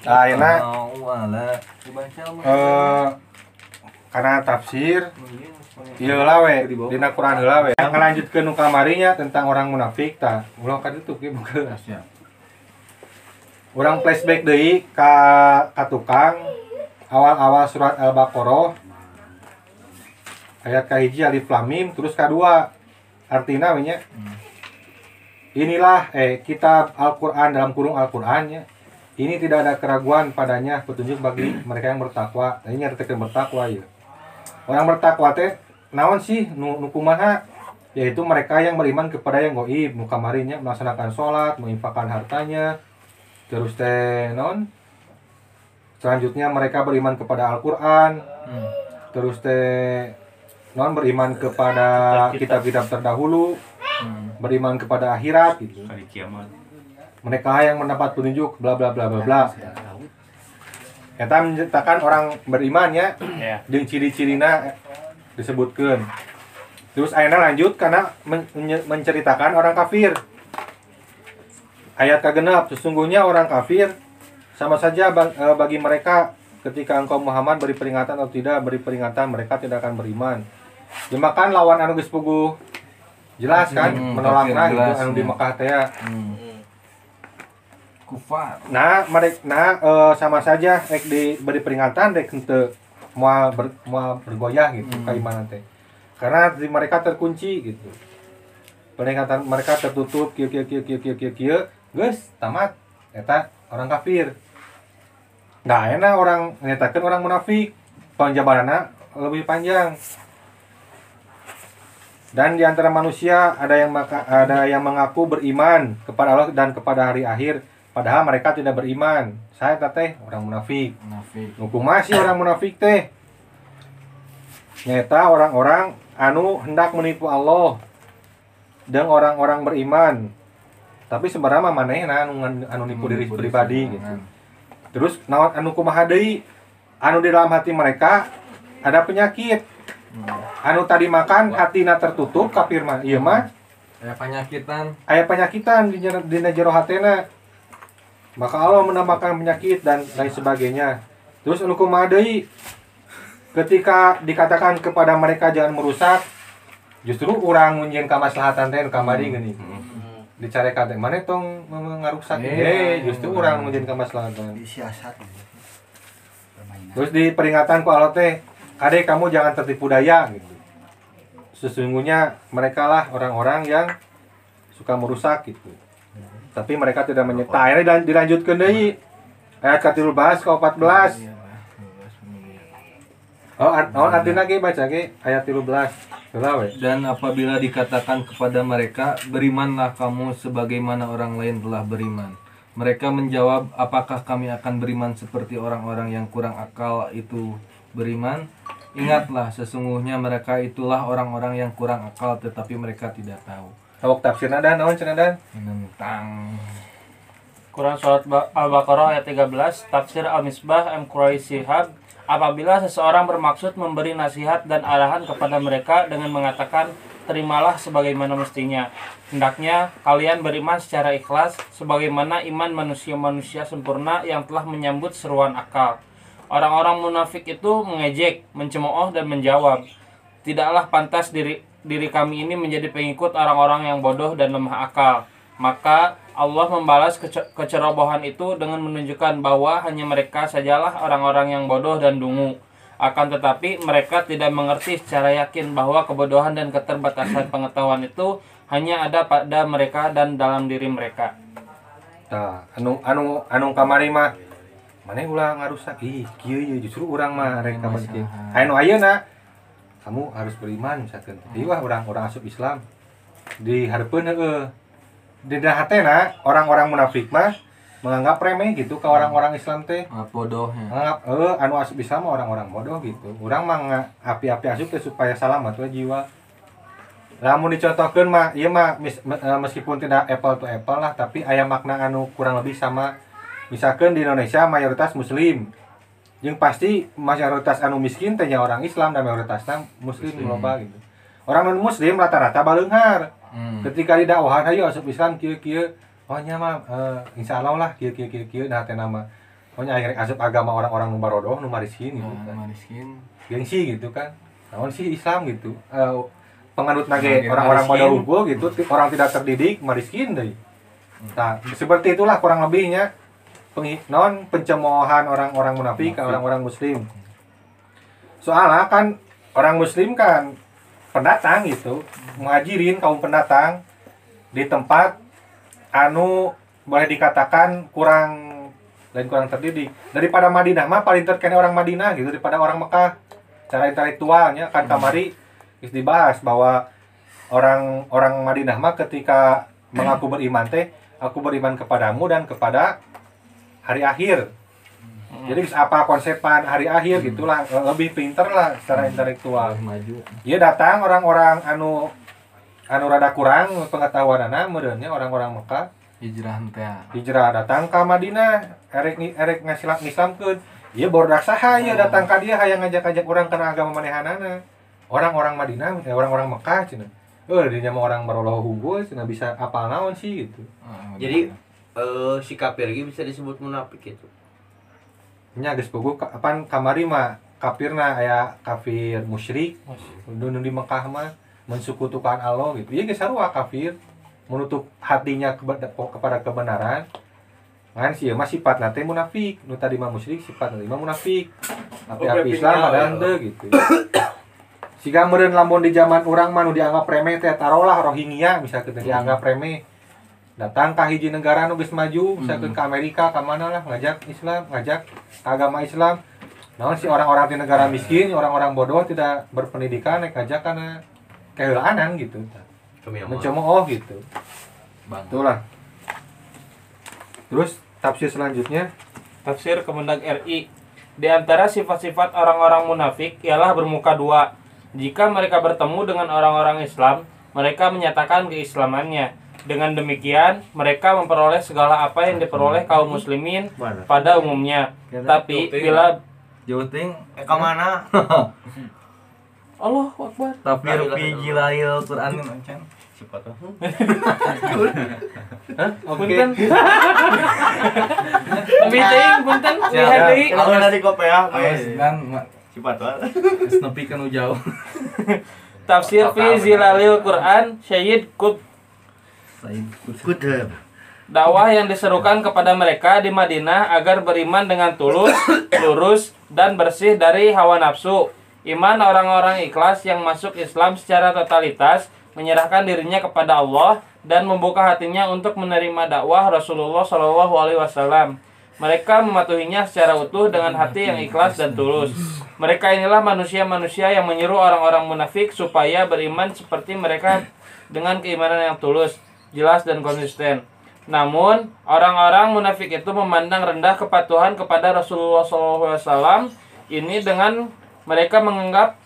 Nah, mah. eh karena tafsir Iya lah we, dina Quran heula we. Yang ngelanjutkeun nu kamarinya tentang orang munafik tah. Ulah ka ditu ge bukeun. Siap. Urang flashback deui ka ka tukang awal-awal surat Al-Baqarah ayat kahiji alif lam mim terus kedua artinya nya Inilah eh kitab Al-Qur'an dalam kurung Al-Qur'an ya. Ini tidak ada keraguan padanya petunjuk bagi mereka yang bertakwa. Nah, ini artikel bertakwa ya. Orang bertakwa teh naon sih nu, nu kumaha yaitu mereka yang beriman kepada yang goib nu kamarinya melaksanakan sholat menginfakkan hartanya terus teh non selanjutnya mereka beriman kepada Al-Quran Hmm. terus teh non beriman kepada kitab-kitab terdahulu Hmm. beriman kepada akhirat gitu Hari kiamat. Mereka yang mendapat petunjuk bla bla bla bla bla kita menceritakan orang beriman ya Ya. jeung ciri-cirina disebutkan terus akhirnya lanjut karena men- menceritakan orang kafir ayat kagenap sesungguhnya orang kafir sama saja eh, bagi mereka ketika engkau Muhammad beri peringatan atau tidak beri peringatan mereka tidak akan beriman Jemakan lawan anu geus puguh jelas kan Hmm, gitu jelas, anu di. Mekah teh ya. Hmm. Kufar. Nah, mereka nah eh, sama saja rek diberi peringatan rek henteu moal ber, moal bergoyah gitu Hmm. keimanan teh. Karena di mereka terkunci gitu. Peringatan mereka tertutup kieu kieu kieu kieu kieu kieu kieu geus tamat eta orang kafir. Nah, enak orang nyatakan orang munafik. Panjabaranna lebih panjang. Dan di antara manusia ada yang maka, ada yang mengaku beriman kepada Allah dan kepada hari akhir, padahal mereka tidak beriman. Saya teh orang munafik. Munafik. Hukum masih orang munafik teh. Nyata orang-orang anu hendak menipu Allah dan orang-orang beriman. Tapi sebenarnya manehna anu anu nipu diri pribadi gitu. Terus naon anu kumaha deui? Anu di dalam hati mereka ada penyakit. Hmm. Anu tadi makan hatina tertutup kafir mah. Ieu mah Kayak penyakitan. aya penyakitan di jer- di jero hatena. Maka Allah menambahkan penyakit dan lain sebagainya. Terus anu kumaha deui? Ketika dikatakan kepada mereka jangan merusak, justru orang munjieun kamaslahatan teh kamari geuning. Dicarekan teh mana tong ngarusak Eh. eh justru orang munjieun kamaslahatan. disiasat permainan Terus di peringatan ku Allah teh, adek kamu jangan tertipu daya gitu. Sesungguhnya mereka lah orang-orang yang suka merusak gitu. Tapi mereka tidak menyertai. Akhirnya dilan- dilanjutkan deui. Ayat ke-13 ke 14. Iya. Oh, ar- oh artinya ge baca ge ayat 13. Heula we. Dan apabila dikatakan kepada mereka, berimanlah kamu sebagaimana orang lain telah beriman. Mereka menjawab, apakah kami akan beriman seperti orang-orang yang kurang akal itu beriman? Ingatlah, sesungguhnya mereka itulah orang-orang yang kurang akal tetapi mereka tidak tahu. Awak tafsirna dan naon cenah dan? Menentang. Quran Surat Ba- Al-Baqarah ayat 13 Tafsir Al-Misbah M. Quraisy Shihab Apabila seseorang bermaksud memberi nasihat dan arahan kepada mereka dengan mengatakan Terimalah sebagaimana mestinya Hendaknya kalian beriman secara ikhlas Sebagaimana iman manusia-manusia sempurna yang telah menyambut seruan akal Orang-orang munafik itu mengejek, mencemooh dan menjawab Tidaklah pantas diri diri kami ini menjadi pengikut orang-orang yang bodoh dan lemah akal. Maka Allah membalas kece- kecerobohan itu dengan menunjukkan bahwa hanya mereka sajalah orang-orang yang bodoh dan dungu. Akan tetapi mereka tidak mengerti secara yakin bahwa kebodohan dan keterbatasan pengetahuan itu hanya ada pada mereka dan dalam diri mereka. Tah, anu anu anu kamari mah mana ulah ngarusak ih kieu ye justru urang mah rek kieu. Anu ayeuna kamu harus beriman misalkan. Ieu wah orang orang asup Islam. Di hareupeun heeh. Di hatena orang-orang munafik mah menganggap remeh gitu ke orang-orang Islam teh. Ah, bodohnya. Menganggap eh anu asup Islam orang-orang bodoh gitu. Urang mah api-api asup teh supaya selamat we jiwa. Lamun dicontohkeun mah ieu mah eh, meskipun tidak apple to apple lah tapi aya makna anu kurang lebih sama misalkan di Indonesia mayoritas muslim yang pasti mayoritas anu miskin teh nya orang Islam dan mayoritasnya muslim Muslim. loba gitu. Orang non muslim rata-rata baleunghar Hmm. ketika di dakwahan hayu asup Islam kieu kieu. Oh nya mah eh, insya Allah lah kieu kieu kieu kieu nah teh nama. Pokoknya akhirnya asup agama orang-orang nu barodoh nu mariskin gitu Nah, kan. gengsi gitu kan. Naon sih Islam gitu? Eh, penganut nage orang-orang pada unggul gitu orang tidak terdidik mariskin deh. Nah seperti itulah kurang lebihnya pengi- non pencemoohan orang-orang munafik ke orang-orang muslim? Soalnya kan orang muslim kan pendatang gitu. Muhajirin kaum pendatang di tempat anu boleh dikatakan kurang dan kurang terdidik. Daripada Madinah mah paling terkena orang Madinah gitu daripada orang Mekah. Cara intelektualnya kan kamari geus dibahas bahwa orang orang Madinah mah ketika mengaku beriman teh aku beriman kepadamu dan kepada hari akhir. Jadi geus apa konsepan hari akhir gitulah. Lebih pinter lah secara intelektual. Boleh maju. Iya datang orang-orang anu anu rada kurang pengetahuanana meureunnya orang-orang Mekah. Hijrah teh. Hijrah datang ke Madinah erek ni erek ngasilat Islamkeun ieu bordak saha ieu datang ka dia hayang ngajak-ngajak orang kana agama manehanana. Orang-orang Madinah eh, orang-orang Mekah cenah eh dia mah orang unggul cenah bisa apal naon sih gitu. Ah, Jadi eh si kafir lagi bisa disebut munafik gitu. nya geus bogo ka- apan kamari mah kafirna aya kafir musyrik. Nu di Mekah mah mensekutukan Allah gitu. Ieu geus sarua kafir. Menutup hatinya kepada, kepada kebenaran. Kan sih mah sifat nanti munafik. Nu tadi mah musyrik sifat nanti mah munafik. Tapi Oh, api Islam ada ya. henteu gitu. Siga meureun lamun di zaman urang mah nu dianggap remeh teh taruhlah Rohingya bisa kita dianggap remeh datang ke hiji negara nu geus maju misalkan ke Amerika ke mana lah ngajak Islam ngajak agama Islam. Namun si orang-orang di negara miskin orang-orang bodoh tidak berpendidikan naik ngajak karena kehilaanan gitu. Mencemooh gitu. Bang itulah. Terus tafsir selanjutnya. Tafsir Kemendag RI Di antara sifat-sifat orang-orang munafik ialah bermuka dua. Jika mereka bertemu dengan orang-orang Islam, mereka menyatakan keislamannya. Dengan demikian, mereka memperoleh segala apa yang diperoleh kaum muslimin pada umumnya. Tapi bila jauh ting Eh ke mana? Allah Akbar. tafsir fi jilail Quran can Sifat tuh. Punten. Meeting, punten. Siap. Lihat deui. Kalau dari ya, dan tuh. nepi kan jauh Tafsir fi zilalil Quran Syed Qut Said Kudem. Dakwah yang diserukan kepada mereka di Madinah agar beriman dengan tulus, lurus, dan bersih dari hawa nafsu. Iman orang-orang ikhlas yang masuk Islam secara totalitas, menyerahkan dirinya kepada Allah dan membuka hatinya untuk menerima dakwah Rasulullah Shallallahu Alaihi Wasallam. Mereka mematuhinya secara utuh dengan hati yang ikhlas dan tulus. Mereka inilah manusia-manusia yang menyuruh orang-orang munafik supaya beriman seperti mereka dengan keimanan yang tulus, jelas dan konsisten. Namun, orang-orang munafik itu memandang rendah kepatuhan kepada Rasulullah SAW ini dengan mereka menganggap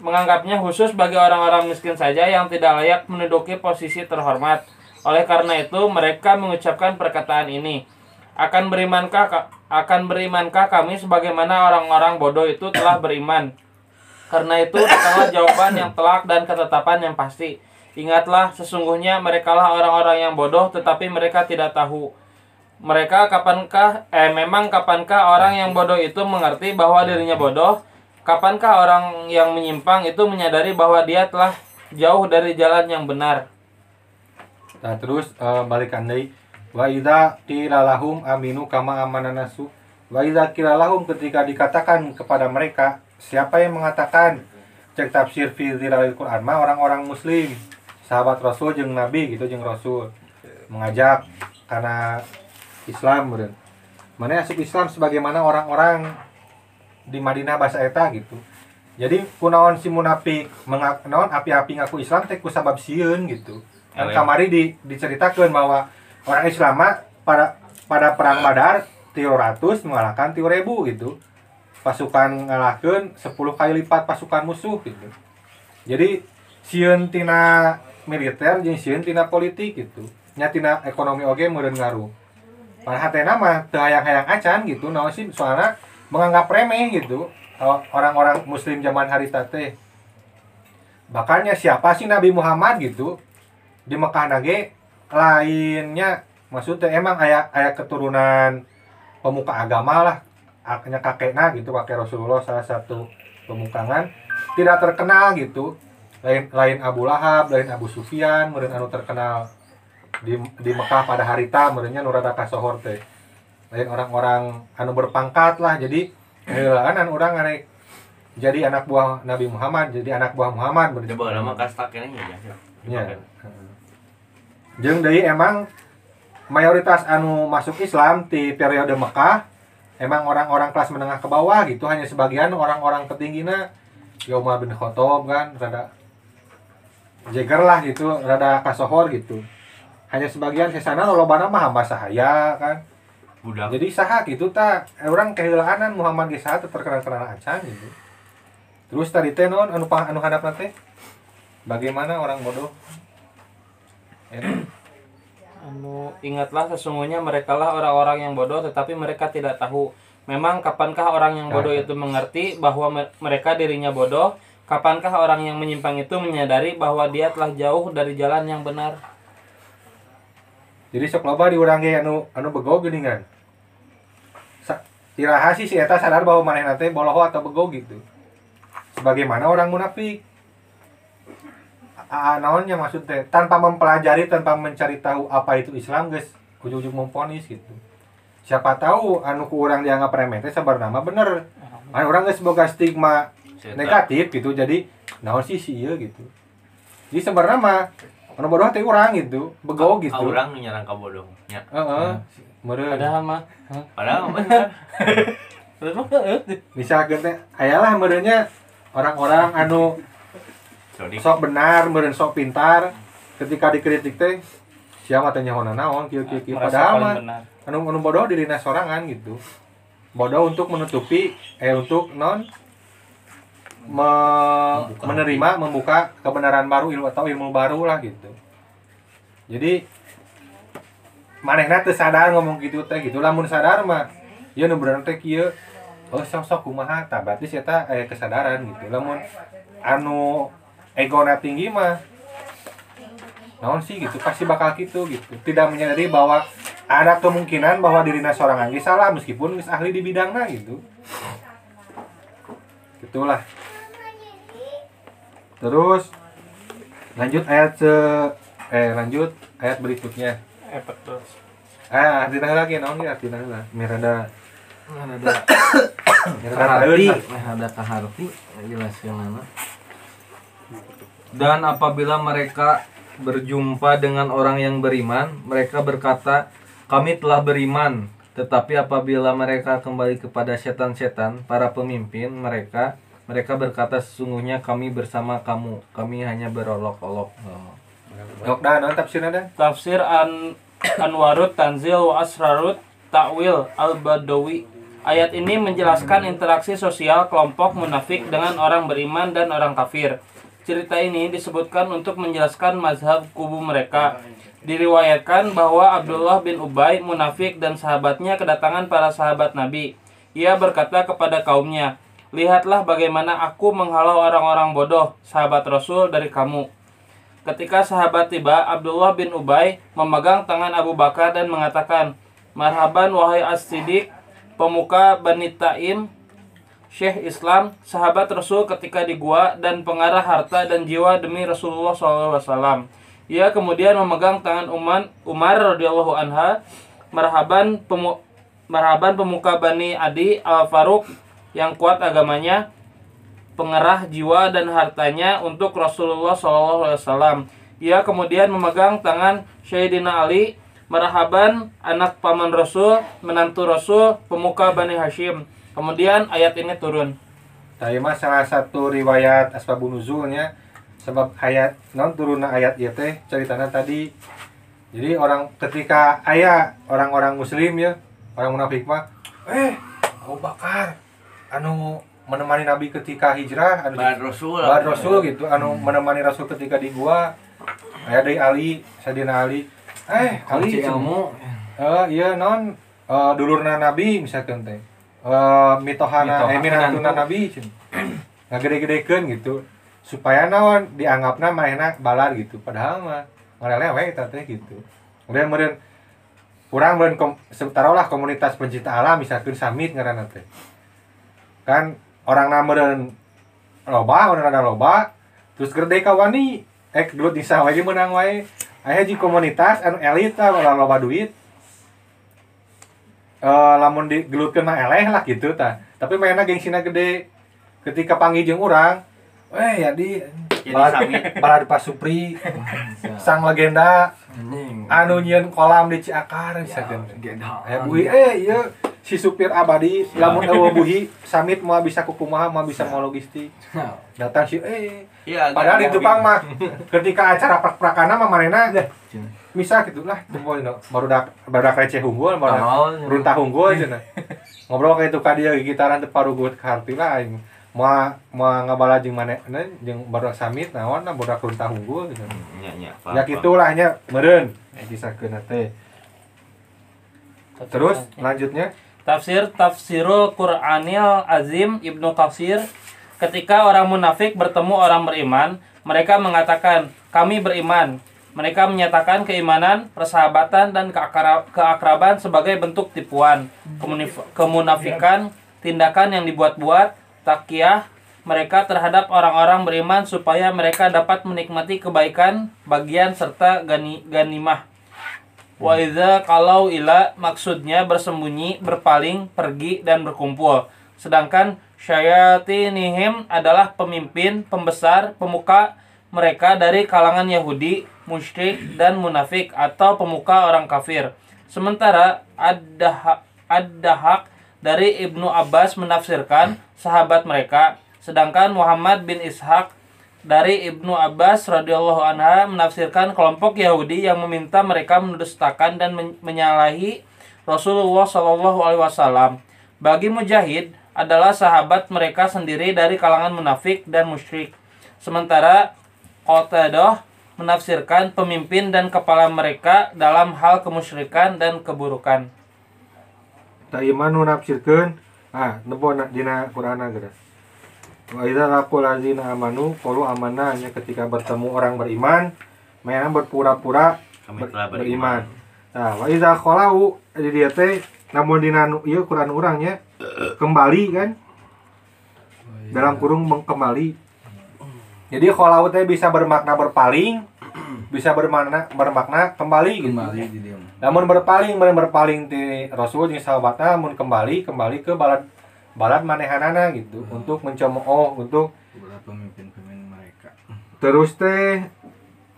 menganggapnya khusus bagi orang-orang miskin saja yang tidak layak menduduki posisi terhormat. Oleh karena itu, mereka mengucapkan perkataan ini. Akan berimankah ka- akan berimankah kami sebagaimana orang-orang bodoh itu telah beriman? Karena itu, datanglah jawaban yang telak dan ketetapan yang pasti. Ingatlah, sesungguhnya merekalah orang-orang yang bodoh, tetapi mereka tidak tahu. Mereka kapankah, eh memang kapankah orang yang bodoh itu mengerti bahwa dirinya bodoh? Kapankah orang yang menyimpang itu menyadari bahwa dia telah jauh dari jalan yang benar? Nah terus eh, balikan deui wa idza qila lahum aminu kama amana nasu wa idza qila lahum ketika dikatakan kepada mereka siapa yang mengatakan cek tafsir fi Quran mah orang-orang muslim sahabat Rasul jeung Nabi gitu jeung Rasul mengajak karena Islam meureun mana asup Islam sebagaimana orang-orang di Madinah bahasa eta gitu. Jadi kunaon si munafik mengak naon api-api ngaku Islam teh ku sabab sieun gitu. Eleh. kamari di, diceritakan bahwa orang Islam pada pada perang Badar 300 mengalahkan 3000 gitu. Pasukan ngalahkeun 10 kali lipat pasukan musuh gitu. Jadi sieun tina militer jeung sieun tina politik gitu. Nya tina ekonomi oge meureun ngaruh. Pada hatena mah teu hayang-hayang acan gitu naon sih? Soalnya menganggap remeh gitu orang-orang muslim zaman hari teh. Bakalnya siapa sih Nabi Muhammad gitu? Di Mekah nage lainnya. Maksudnya emang ayah ayah keturunan pemuka agama lah. Akhirnya kakeknya gitu kakek Rasulullah salah satu pemukangan. Tidak terkenal gitu lain lain Abu Lahab lain Abu Sufyan meureun anu terkenal di di Mekah pada harita meureunnya nu rada kasohor teh lain orang-orang anu berpangkat lah jadi heulaan anu urang ngarek jadi anak buah Nabi Muhammad jadi anak buah Muhammad bener. Coba nama kasta kene ya. Deui emang mayoritas anu masuk Islam di periode Mekah emang orang-orang kelas menengah ke bawah gitu hanya sebagian orang-orang petinggina ya Umar bin Khattab kan rada jeger lah gitu rada kasohor gitu hanya sebagian ke sana lolobana mah hamba sahaya kan Budak. jadi saha gitu tak orang kehilaanan Muhammad ge saha teu terkenal-kenal acan gitu terus tadi teh non anu anu hadap teh bagaimana orang bodoh Eta. Anu, ingatlah sesungguhnya mereka lah orang-orang yang bodoh tetapi mereka tidak tahu. Memang kapankah orang yang bodoh itu mengerti bahwa me- mereka dirinya bodoh? Kapankah orang yang menyimpang itu menyadari bahwa dia telah jauh dari jalan yang benar? jadi sok loba diurang ge anu anu bego geuningan Sa- tiraha sih si eta sadar bahwa manehna teh boloho atau bego gitu. Sebagaimana orang munafik. Aa naonnya maksud teh? Tanpa mempelajari tanpa mencari tahu apa itu Islam guys ujung-ujung memponis gitu. Siapa tahu anu ku urang dianggap remeh teh sabarna mah bener. Anu orang geus boga stigma negatif gitu jadi naon sih sih ieu gitu jadi sebenarnya mah anu bodoh teh urang gitu bego gitu Ka urang nu nyarang ka bodoh. Ya. Heeh. Meureun. Padahal mah Padahal bener. Misalkan teh ayalah meureunnya orang-orang anu sok benar, meureun sok pintar ketika dikritik teh siapa teh nyahoana naon kieu kieu kieu merasa padahal mah anu anu bodoh dirina sorangan gitu. Bodoh untuk menutupi eh untuk non me- menerima membuka kebenaran baru ilmu atau ilmu baru lah gitu. Jadi manehna teu sadar ngomong gitu teh gitu lamun sadar mah. Ya nu bener teh kieu oh sok sok kumaha? Tah berarti eta aya kesadaran gitu lamun anu egona tinggi mah naon sih gitu pasti bakal gitu gitu. Tidak menyadari bahwa ada kemungkinan bahwa dirinya seorang anggi salah meskipun ahli di bidangnya gitu. Itulah terus lanjut ayat se eh lanjut ayat berikutnya. Eh, betul. ah artinya lagi naon ya artinya lah mirada ada mirada kaharti. Taeun lah. ada kaharti jelas yang mana. Dan apabila mereka berjumpa dengan orang yang beriman mereka berkata kami telah beriman. Tetapi apabila mereka kembali kepada setan-setan para pemimpin mereka mereka berkata sesungguhnya kami bersama kamu kami hanya berolok-olok Oh. Yok dah naon tafsirna dah Tafsir an Anwarut Tanzil wa Asrarut Ta'wil Al-Badawi Ayat ini menjelaskan interaksi sosial kelompok munafik dengan orang beriman dan orang kafir. Cerita ini disebutkan untuk menjelaskan mazhab kubu mereka. Diriwayatkan bahwa Abdullah bin Ubay munafik dan sahabatnya kedatangan para sahabat Nabi. Ia berkata kepada kaumnya, Lihatlah bagaimana aku menghalau orang-orang bodoh, sahabat Rasul dari kamu. Ketika sahabat tiba, Abdullah bin Ubay memegang tangan Abu Bakar dan mengatakan, Marhaban wahai as-siddiq, pemuka Bani Taim, Syekh Islam, sahabat Rasul ketika di gua dan pengarah harta dan jiwa demi Rasulullah SAW. Ia kemudian memegang tangan Umar, Umar radhiyallahu anha, marhaban pemu, marhaban pemuka Bani Adi Al Faruq yang kuat agamanya, pengerah jiwa dan hartanya untuk Rasulullah SAW. Ia kemudian memegang tangan Sayyidina Ali, merhaban anak paman Rasul, menantu Rasul, pemuka Bani Hashim. Kemudian ayat ini turun. Tadi mah salah satu riwayat asbabun nuzulnya sebab ayat non turunna ayat ieu teh ceritanya tadi. Jadi orang ketika ayah orang-orang muslim ya, orang munafik mah, eh Abu Bakar anu menemani Nabi ketika hijrah, anu Bad Rasul. Bad Rasul gitu, anu menemani Rasul ketika di gua. Aya deui Ali, Sayyidina Ali. Eh, Ali ilmu Eh iya non eh dulurna Nabi misalkan teh. Eh mitohana eh minantuna minantu. Nabi cen. Ngagede-gedekeun gitu. Supaya naon dianggapna manehna balar gitu. Padahal mah ngarelewe eta teh gitu. Kemudian kemudian kurang meureun kom, taruhlah komunitas pencinta alam misalkan samit ngaranna teh kan orang meureun loba orang ada loba. Terus gede kawani eh gelut di sawah aja menang wae. Aya di komunitas anu elit lah loba duit. Eh lamun digelutkeun mah eleh lah gitu tah. Tapi mainnya gengsina gede. Ketika panggil jeung urang eh ya di balad, balad Pak Supri sang legenda. Anu nyieun kolam di Ciakar bisa. Eh buhi eh iya si supir abadi lamun eueuh buhi samit mau bisa kukumaha mau bisa mau logistik. Datang si eh Iya, padahal agak itu mobil. pang mah ketika acara prak-prakana mah manena bisa gitu lah tunggu no baru dak baru dak receh unggul baru Tamaon. runtah unggul cenah ngobrol kayak itu ka dia gitaran teu parugut ka harti lah aing. Mau mau ngabala jeung manehna jeung baru samit naon nah baru runtah unggul gitu Nya, nya, ya gitulah nya meureun. Eh disakeun teh. Terus lanjutnya Tafsir Tafsirul Qur'anil Azim Ibnu Katsir ketika orang munafik bertemu orang beriman, mereka mengatakan, "Kami beriman." Mereka menyatakan keimanan, persahabatan dan keakra- keakraban sebagai bentuk tipuan, kemunafikan, tindakan yang dibuat-buat, takiyah mereka terhadap orang-orang beriman supaya mereka dapat menikmati kebaikan, bagian serta gani, ganimah. Wa idza kalau ila maksudnya bersembunyi, berpaling, pergi dan berkumpul. Sedangkan syayatinihim adalah pemimpin, pembesar, pemuka mereka dari kalangan Yahudi, musyrik dan munafik atau pemuka orang kafir. Sementara ada ada hak dari Ibnu Abbas menafsirkan sahabat mereka, sedangkan Muhammad bin Ishaq dari Ibnu Abbas radhiyallahu anha menafsirkan kelompok Yahudi yang meminta mereka mendustakan dan men- menyalahi Rasulullah Shallallahu alaihi wasallam. Bagi Mujahid adalah sahabat mereka sendiri dari kalangan munafik dan musyrik. Sementara Qatadah menafsirkan pemimpin dan kepala mereka dalam hal kemusyrikan dan keburukan. tak iman nu nafsirkeun ah nepo na dina Qur'ana geura wa idza laqul ladzina amanu qalu amanna nya ketika bertemu orang beriman mainan berpura-pura ber- beriman beriman. nah wa idza khalau di dieu teh namun dina ieu Quran urangnya kembali kan dalam kurung kembali jadi khalau teh bisa bermakna berpaling bisa bermakna bermakna kembali gitu Kembali di dia. namun berpaling berpaling ti Rasul jeung sahabatna mun kembali kembali ke balad balad manehanana gitu untuk mencemooh untuk Beberapa pemimpin-pemimpin mereka. terus teh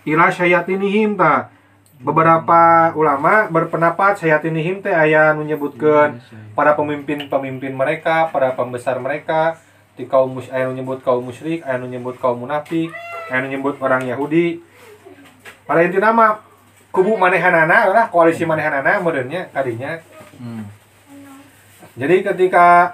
ila syayatinihim ta. Beberapa ulama berpendapat syayatinihim teh aya nu nyebutkeun para pemimpin-pemimpin mereka para pembesar mereka. Di kaum mus aya nu nyebut kaum musyrik aya nu nyebut kaum munafik aya nu nyebut orang Yahudi. Pada intinya mah kubu manehanana lah koalisi manehanana modelnya kadinya. Hmm. jadi ketika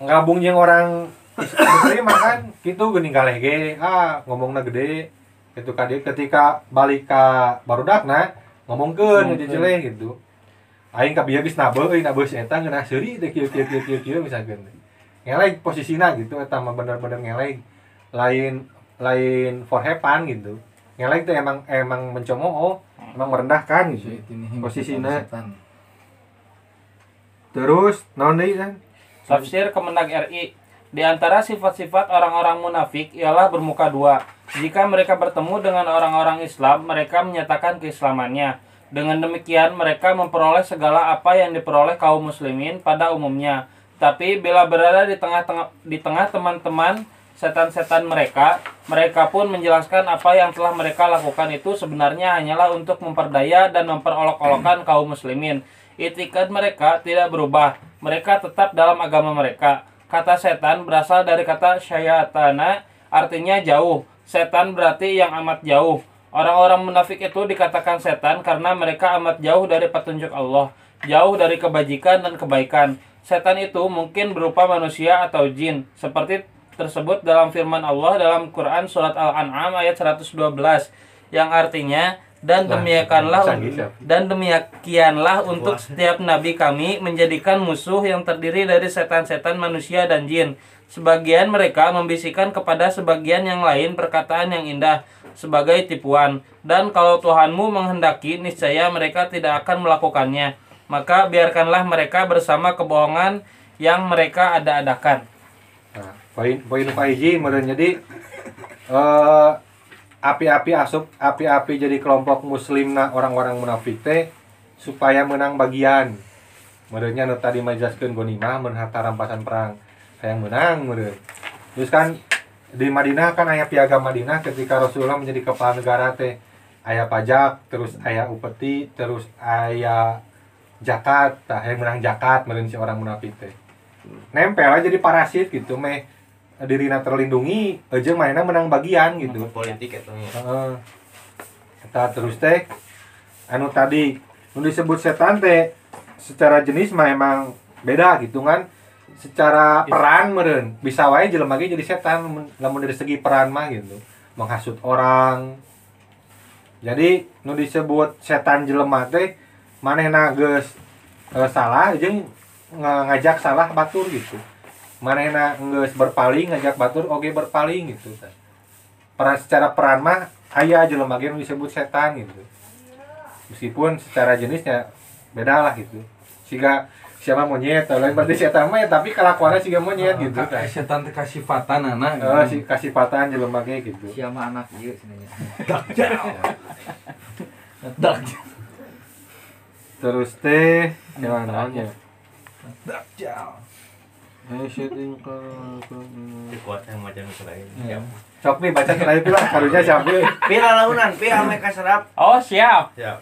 ngabung yang orang muslim kan? Gitu geuning galeh ge ah ngomongna gede. Itu kadi ketika balik ka barudakna ngomongkeun Ngomongkeun. jadi jeleh gitu. Aing ka bieu geus nabe euy nabe si eta ngeunah seuri teh kieu kieu kieu kieu kieu misalkan ngeleg posisina gitu eta mah bener-bener ngeleg lain lain for have fun gitu. Ngeleg tuh emang emang mencemooh emang merendahkan gitu. Posisinya. terus naon deui kan Tafsir Kemenag RI Di antara sifat-sifat orang-orang munafik ialah bermuka dua. Jika mereka bertemu dengan orang-orang Islam, mereka menyatakan keislamannya. Dengan demikian, mereka memperoleh segala apa yang diperoleh kaum muslimin pada umumnya. Tapi bila berada di tengah-tengah di tengah teman-teman setan-setan mereka, mereka pun menjelaskan apa yang telah mereka lakukan itu sebenarnya hanyalah untuk memperdaya dan memperolok-olokkan kaum muslimin. Itikad mereka tidak berubah. Mereka tetap dalam agama mereka. Kata setan berasal dari kata syayatana, artinya jauh. Setan berarti yang amat jauh. Orang-orang munafik itu dikatakan setan karena mereka amat jauh dari petunjuk Allah, jauh dari kebajikan dan kebaikan. Setan itu mungkin berupa manusia atau jin, seperti tersebut dalam firman Allah dalam Quran surat Al-An'am ayat 112 yang artinya dan demikianlah dan demikianlah untuk setiap nabi kami menjadikan musuh yang terdiri dari setan-setan manusia dan jin. Sebagian mereka membisikkan kepada sebagian yang lain perkataan yang indah, sebagai tipuan. Dan kalau Tuhanmu menghendaki, niscaya mereka tidak akan melakukannya. Maka biarkanlah mereka bersama kebohongan yang mereka ada-adakan. Nah, poin poin Faiji meureun jadi eh api-api asup api-api jadi kelompok muslimna orang-orang munafik teh supaya menang bagian. Meureunnya nu tadi majaskeun gonimah mun rampasan perang hayang menang meureun. Terus kan di Madinah kan aya piagam Madinah ketika Rasulullah menjadi kepala negara teh aya pajak, terus aya upeti, terus aya zakat, tah hayang menang zakat meureun si orang munafik teh. Nempel aja jadi parasit gitu meh dirina terlindungi aja mainnya menang bagian gitu. politik nya Heeh. Eta terus teh anu tadi nu disebut setan teh secara jenis mah emang beda gitu kan. Secara peran meureun bisa wae jelema jadi setan lamun- lamun dari segi peran mah gitu. Menghasut orang. Jadi nu disebut setan jelema teh manehna geus eh, salah jeung nga- ngajak salah batur gitu. Manehna geus berpaling ngajak batur oge berpaling gitu teh peran secara peran mah aya jelema ge nu disebut setan gitu. Meskipun secara jenisnya beda lah gitu. Siga siapa monyet lain berarti setan mah ya, tapi kelakuannya siga monyet gitu Ka- setan teh kasifatan anak Eh, si kasih patan jelema ge gitu Siapa anak ieu sebenarnya. terus teh gimana nya Dajjal. Shooting ke- ke- kuat yang macam lain. Sok nih baca terakhir lah karunya siapa pira launan pira ame kaserap Oh siap. siap.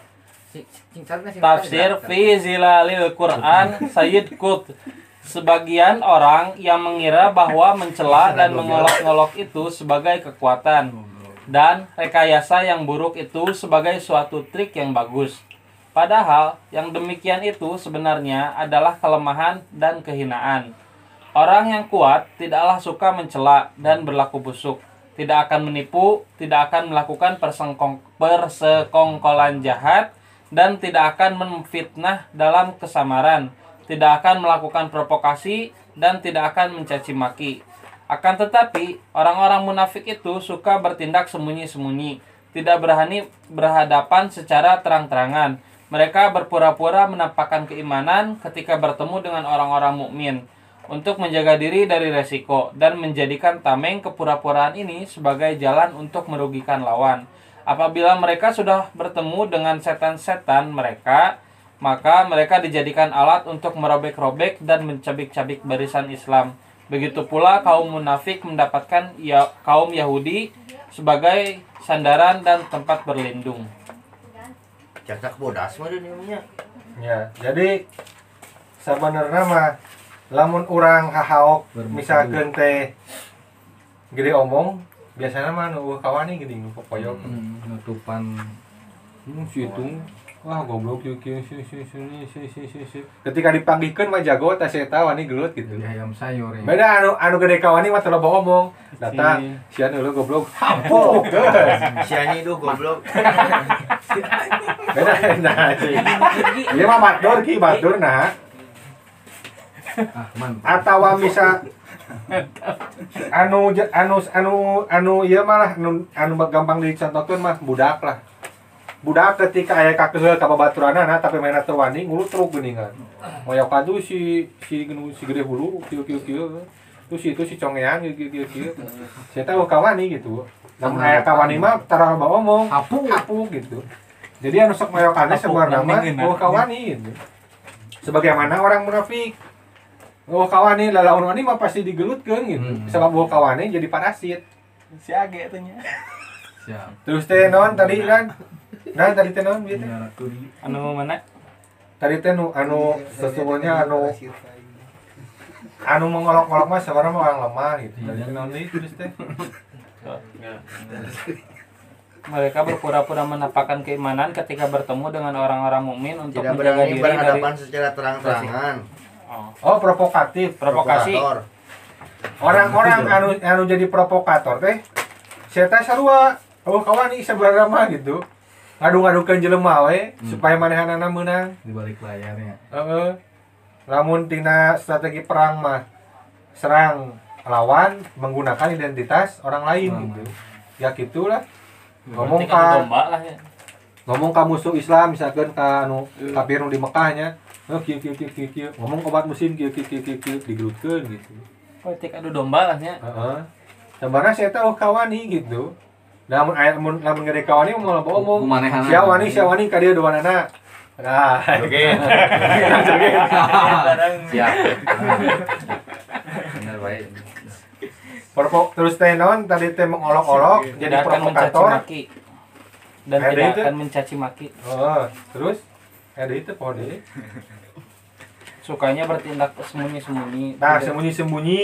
Tafsir fi zilalil Quran. Sayyid Qut Sebagian orang yang mengira bahwa mencela dan mengolok-ngolok itu sebagai kekuatan. Dan rekayasa yang buruk itu sebagai suatu trik yang bagus. Padahal yang demikian itu sebenarnya adalah kelemahan dan kehinaan. Orang yang kuat tidaklah suka mencela dan berlaku busuk, tidak akan menipu, tidak akan melakukan persengkong, persekongkolan jahat, dan tidak akan memfitnah dalam kesamaran, tidak akan melakukan provokasi, dan tidak akan mencaci maki. Akan tetapi, orang-orang munafik itu suka bertindak sembunyi-sembunyi, tidak berani berhadapan secara terang-terangan. Mereka berpura-pura menampakkan keimanan ketika bertemu dengan orang-orang mukmin untuk menjaga diri dari resiko dan menjadikan tameng kepura-puraan ini sebagai jalan untuk merugikan lawan. Apabila mereka sudah bertemu dengan setan-setan mereka, maka mereka dijadikan alat untuk merobek-robek dan mencabik-cabik barisan Islam. Begitu pula kaum munafik mendapatkan ya, kaum Yahudi sebagai sandaran dan tempat berlindung. cacak bodas mah ya jadi sebenarnya mah lamun orang hahaok misalkan teh gede omong biasanya mah nu kawani gini nu popoyok Hmm, nutupan Hmm, si itu wah goblok yuk yuk si si si si si si si ketika dipanggihkan mah jago tas eta wani gelut gitu jadi ayam sayur ya. beda anu anu gede kawani mah terlalu ngomong datang si anu lu goblok hampuk geus si anjing itu goblok beda nah si ieu mah batur ki batur nah ah atawa bisa anu anu anu anu ieu mah lah anu anu gampang dicontohkeun mah budak lah. Budak ketika aya kakeuheul ka babaturanna tapi mainna teu wani ngulu truk geuningan. Moyok kadu si si genu si gede hulu kieu kieu kieu terus itu si congean kieu kieu kieu kieu saya tahu kawani gitu. Namun aya kawani mah tara loba omong. Hapu. hapu gitu. Jadi anu sok moyokannya sebenarnya mah oh kawani gitu. Sebagaimana orang munafik Oh kawani lalaun wani mah pasti digelutkeun gitu. Hmm. Sebab oh kawani jadi parasit. Si Age tanya. siap Terus teh non tadi kan. Nah tadi teh non gitu. Kuri. Anu mana? Tadi teh nu anu sesungguhnya anu anu mengolok-olok mah sebenarnya mah orang lemah gitu. Tadi teh non deui terus teh. Mereka berpura-pura menampakkan keimanan ketika bertemu dengan orang-orang mukmin untuk tidak menjaga diri berhadapan dari secara terang-terangan Oh. Oh provokatif. provokasi. Provokator. Orang-orang anu anu jadi provokator teh saya teh sarua. Oh kawani sebenarnya mah gitu. Ngadu-ngadukeun jelema we supaya manehanana meunang. di balik layarnya Heeh. Lamun tina strategi perang mah serang lawan menggunakan identitas orang lain Orang gitu. Ya gitulah. ngomong Berarti kan ka domba lah ya ngomong ka musuh Islam misalkan ka anu kafir nu di Mekahnya oh kieu kieu kieu kieu kieu ngomong obat musim kieu kieu kieu kieu kieu digerutkeun gitu. Politik adu domba lah ya heeh. Sebenarnya saya tahu kawani gitu. Namun aya mun lamun ngede kawani mau loba omong. Kumanehan. sia wani sia wani ka dieu duanana nah. Oke Siap. Bener baik. Perpo, terus teh non tadi teh mengolok-olok jadi provokator maki. Dan tidak akan mencaci maki. Oh terus ada itu pohon ini. Sukanya bertindak sembunyi-sembunyi. Nah Tidak- sembunyi-sembunyi.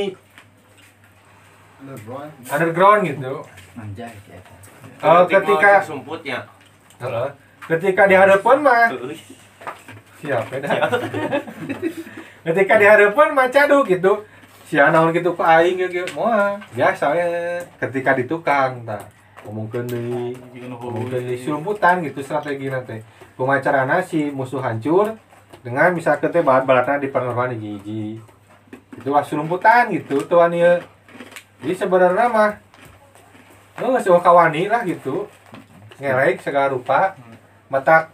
Underground. Gitu. Anjay. ya. Oh, ketika sumputnya. Heeh. ketika di hadapan mah siapa dah? Ketika di hadapan mah cadu gitu. Si naon gitu ku aing gitu. Moal biasa ya. Ketika di tukang tah. Ngomongkeun deui. Ngomongkeun di surumputan gitu strategi nanti pemacarana si musuh hancur dengan misalkan teh balat-balatna di pengeluaran hiji itu lah surumputan gitu tuan ieu jadi sebenarnya mah lu nggak suka kawani lah gitu. Ngelek segala rupa. Mata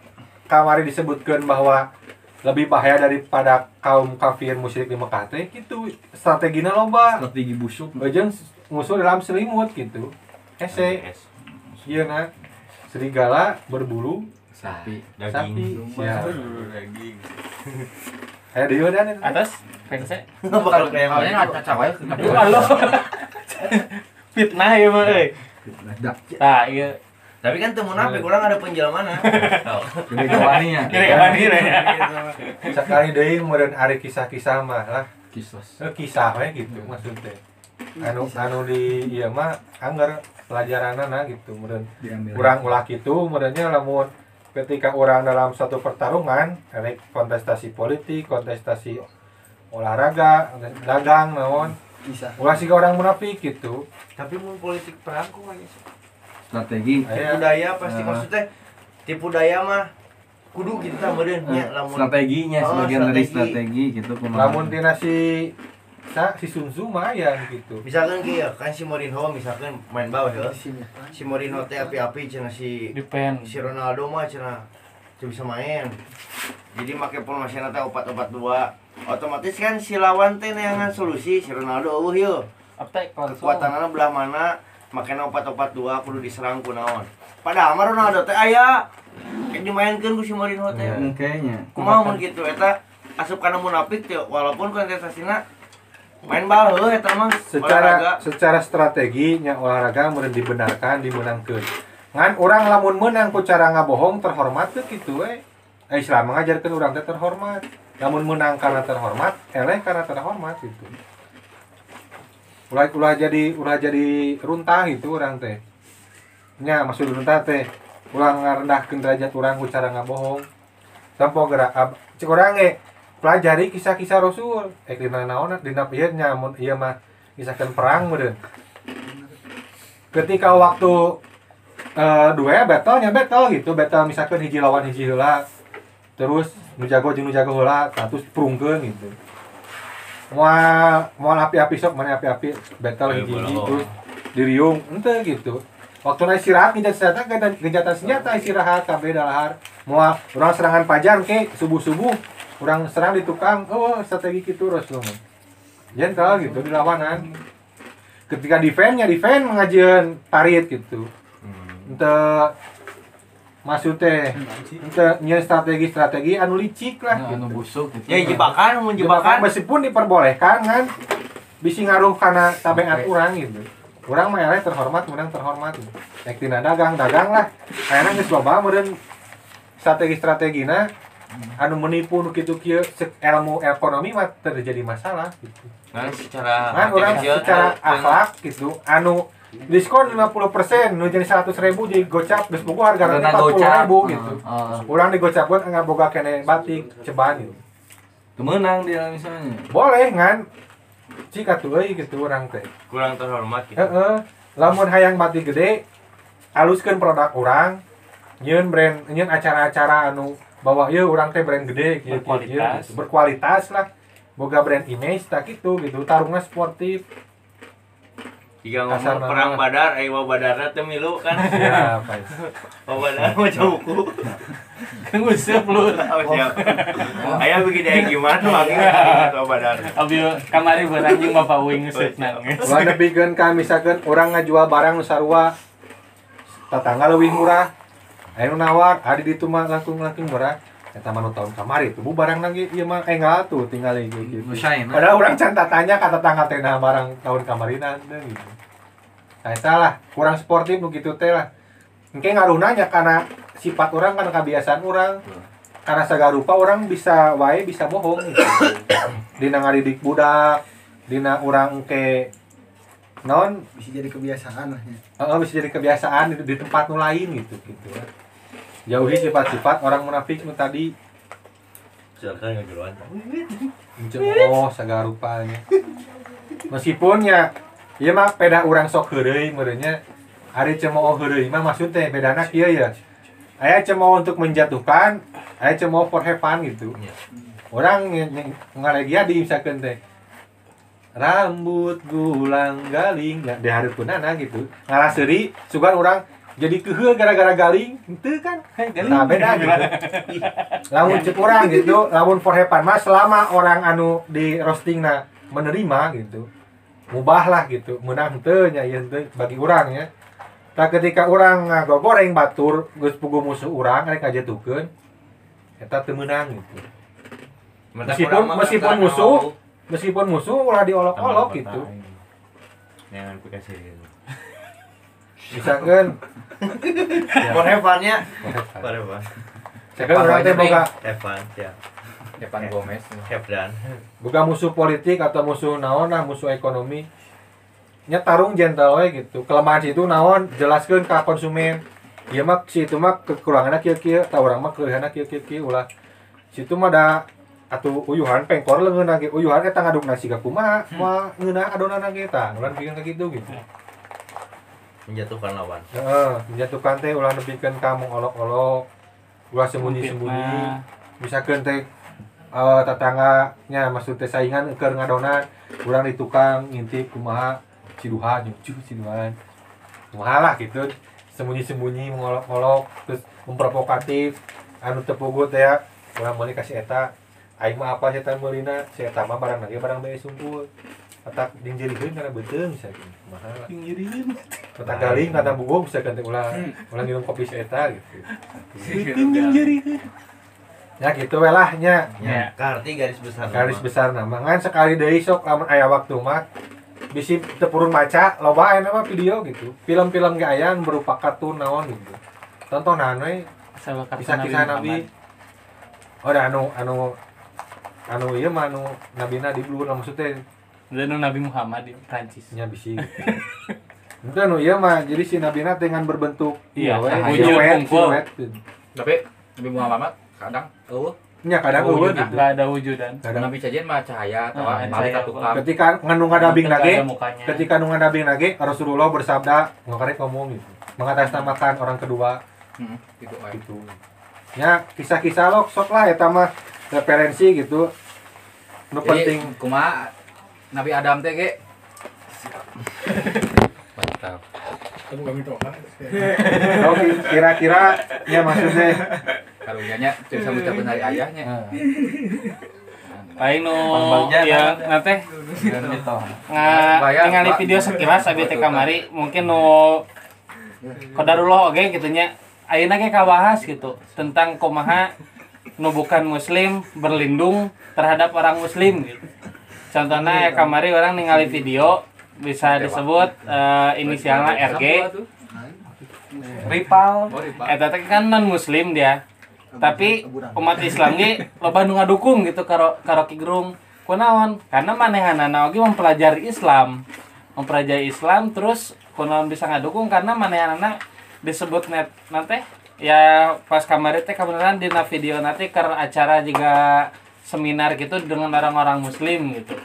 kamari disebutkan bahwa lebih bahaya daripada kaum kafir musyrik di Mekah. Teh gitu strateginya loba Strategi busuk. Bajeng musuh dalam selimut gitu. Hese. Iya nah. Serigala berbulu Sapi. sapi. Ya. Daging. ayo deui dan itu atas pengse Bakal kayak mana? nggak cacak wae. aduh halo. Fitnah ya mah euy nah iya. Tapi kan temu napi kurang ada penjelmaan. Gede kawaninya. kira kira ya sekali deui kemudian hari kisah-kisah mah lah. Kisos. Eh, kisah gitu maksudnya. Anu anu di iya mah anggar pelajaranana gitu. Kemudian Diambil. kurang ulah gitu kemudiannya lamun ketika orang dalam satu pertarungan rek kontestasi politik kontestasi olahraga dagang naon Bisa. ulah sih orang munafik gitu Tapi mun politik perang kok aja. Strategi. Tipu Aya. daya pasti Ah. maksudnya tipu daya mah kudu kita meureun nya lamun Strateginya Oh, sebagian dari strategi. strategi gitu kumaha. lamun tina si sa, si Sun Tzu mah ya gitu. Misalkan kieu kan si Mourinho misalkan main bawah ya. Si Mourinho teh api-api cenah si depend si Ronaldo mah cenah teu bisa main. Jadi make formasinya teh opat-opat dua. Otomatis kan si lawan teh neangan solusi si Ronaldo attack langsung. Kekuatannya belah mana makanya opat-opat dua kudu diserang ku naon. Padahal mah Ronaldo teh aya. Kayak dimainkeun ku si Mourinho teh. Hmm, kayaknya. kumaha mun kitu eta asup kana munafik teh walaupun kontestasina main bal heuh eta mah. Secara olahraga. secara strateginya olahraga kemudian dibenarkan dimenangkan ngan orang lamun menang ku cara ngabohong terhormat tuh gitu we eh, Islam mengajarkan orang teh terhormat. Namun menang karena terhormat eleh karena terhormat gitu ulah ulah jadi ulah jadi runtah gitu orang teh. Nya maksud runtah teh ulah ngarendahkeun derajat orang ku cara ngabohong. Sampo gerak ab, cik orang ge pelajari kisah-kisah Rasul. Eh dina naon dina ieu nya mun ieu mah kisahkeun perang meureun ketika waktu eh dua battle nya battle gitu battle misalkan hiji lawan hiji heula terus nu jago jeung nu jago heula terus prungkeun gitu. Moal moal api-api sok mana api-api battle hiji hiji terus diriung ente gitu. Waktu naik istirahat genjat senjata genjatan senjata istirahat kabeh dalahar moal orang serangan pajar ke subuh subuh orang serang di tukang. Oh strategi gitu Rasul mah. jentel gitu di lawanan ketika defense nya defense mengajian tarit gitu. Ente maksud teh ente nya strategi strategi anu licik lah Nah, gitu. anu busuk gitu. ya jebakan mun jebakan meskipun diperbolehkan kan bisa ngaruh karena tabiat orang gitu. Orang mah eleh terhormat menang terhormat Nek tina dagang dagang lah. Kayaknya geus loba meureun strategi strategina anu menipu kieu se- ilmu ekonomi mah terjadi masalah gitu kan secara kan orang secara eh, akhlak gitu anu diskon 50% nu jadi 100 ribu di gocap geus boga harga nanti 40 gocap. ribu gitu Heeh. orang di gocapkeun nggak boga kene batik ceban gitu Temenang dia misalnya. boleh ngan cika tuh gitu orang teh kurang terhormat gitu Heeh. Lamun hayang batik gede, aluskeun produk orang, nyeun brand, nyeun acara-acara anu bahwa ieu urang teh brand gede kieu, kieu, Berkualitas. gitu. berkualitas lah. Boga brand image tak gitu gitu, tarungna sportif. Jika ngomong Kasar perang nama. badar, ayo bawa badarna teu milu kan. Ya, apa ya? Bawa badar maca buku. Kan useup lu. Oh, siap. Aya begini aya gimana lagi bawa badar. Abi kamari beurang jeung Bapak Uing geuseup nangis. Ulah nepikeun ka misalkan orang ngajual barang nu sarua tetangga leuwih murah. Nu nawar, adi ditu mah langkung-langkung murah. Eta mah nu tahun kamari tuh bu barang lagi ieu mah enggak tuh tinggal gitu. Usahain. Padahal orang can tanya ka tetangga teh nah barang tahun kamarina teh gitu. Nah, eta lah, kurang sportif nu kitu teh lah. Engke ngaruhna nya karena sifat orang kan kebiasaan orang. Karena sagarupa orang bisa wae bisa bohong gitu. Dina ngadidik budak, dina orang engke non bisa jadi kebiasaan lah ya. Heeh, bisa jadi kebiasaan di, di tempat nu lain gitu gitu. Jauhi sifat-sifat orang munafik nu tadi Silakan ngajuruan. oh segala rupanya. Meskipun ya ieu mah peda urang sok heureuy meureunnya ari cemooh heureuy mah maksud teh bedana kieu ya. Aya cemooh untuk menjatuhkan, aya cemooh for have fun gitu. Iya. Orang ngalegia di misalkan teh rambut gulang galing ya di hari punana gitu ngalaseri sugan orang jadi keheu gara-gara galing itu kan? Nah beda gitu. Lamun cek orang gitu lamun for hepan mas selama orang anu di roasting menerima gitu mubah lah gitu. Menang teu nya ieu teu bagi orang ya nah ketika orang ngagogoreng batur geus pugu musuh orang rek ngajatuhkeun eta teu meunang gitu. Meskipun- meskipun musuh, meskipun musuh ulah diolok-olok gitu. Jangan pakai sih. Fun-nya. for have fun. For have fun. misalkan orang teh boga fun, siap. Depan Gomez. Done. boga musuh politik atau musuh naon nah musuh ekonomi nya tarung gentle we gitu kelemahan situ naon jelaskeun ka konsumen ieu mah si itu mah kekuranganna kieu-kieu tah urang mah kelebihanna kieu-kieu ulah situ mah da atuh uyuhan pengkor leungeun ge uyuhan eta ngaduk nasi ka kumaha moal ngeunah adonana ge tah ulah bikin ka kitu gitu Menjatuhkan lawan. Heeh, menjatuhkan teh ulah nepikeun ka mengolok-olok, ulah sembunyi-sembunyi. Misalkan teh eh tetangganya maksud teh saingan keur ngadonan, urang di tukang ngintip kumaha ciduhan, nyucu ciduhan. Kumaha lah gitu. Sembunyi-sembunyi mengolok-olok terus memprovokatif anu teu pugu teh ya, urang meuli kasih eta aing mah apa eta meulina, si eta mah barang lagi barang bae sungkul. Atak dingjeriheun kana beuteung misalkan. Kumaha lah. Kata galing kata bubuk bisa ganti ulah ulah minum kopi seeta gitu. Ya gitu we lah nya. Ya, karti garis besar. Garis besar nama ngan sekali deui sok lamun aya waktu mah bisi teu purun maca loba aya mah video gitu. Film-film ge aya anu berupa kartun naon gitu. Tontonan we bisa kisah Nabi. Oh anu anu anu ieu mah anu nabina di blur maksudnya Dan Nabi Muhammad di Prancis. nya bisi. Itu anu ieu mah jadi si nabina dengan berbentuk Iya, we, wujud siluet, kumpul. siluet. Tapi Nabi Muhammad kadang eueuh Nya kadang eueuh Wujud, gitu. nggak ada wujudan. Kadang Nabi sajian mah cahaya atau Ah, ka tukang. ketika ngandung ngadabing mukanya. ketika nu ngadabing nage Rasulullah bersabda ngakarek ngomong gitu mengatasnamakan orang kedua Heeh, gitu aja. gitu ya kisah-kisah lo sok lah eta mah referensi gitu nu penting kumaha Nabi Adam teh ge. Mantap. Oh, ki- kira-kira ya maksudnya? Karunyanya teu bisa ngucapkeun hari ayahnya. Lain nu Pembagja, ya nanti nga Bayar, ningali video sekilas abi teh kamari mungkin nu kodarullah oge gitu nya. Ayeuna ge kabahas gitu tentang kumaha nu bukan muslim berlindung terhadap orang muslim gitu. Contohnya ya kamari orang ningali video bisa disebut eh, inisialnya RG Rival. Eta teh kan non muslim dia tapi umat Islam ge loba nu ngadukung gitu karo karo Ki Gerung. Kunaon? Karena manehanana oge mempelajari Islam. Mempelajari Islam terus kunaon bisa ngadukung karena manehanana disebut net nanti ya pas kamari teh kebenaran di video nanti ke acara juga seminar gitu dengan orang-orang muslim gitu.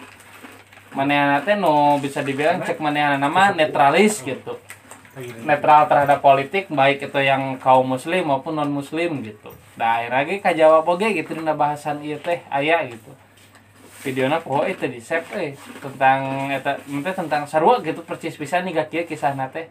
Manehana teh nu bisa dibilang cek manehana nama netralis gitu. Netral terhadap politik baik itu yang kaum muslim maupun non muslim gitu nah lagi kajawab oge gitu dina bahasan ieu teh aya gitu. Videona poho itu di save eh tentang eta tentang sarua gitu percis pisan nih kieu kisah nate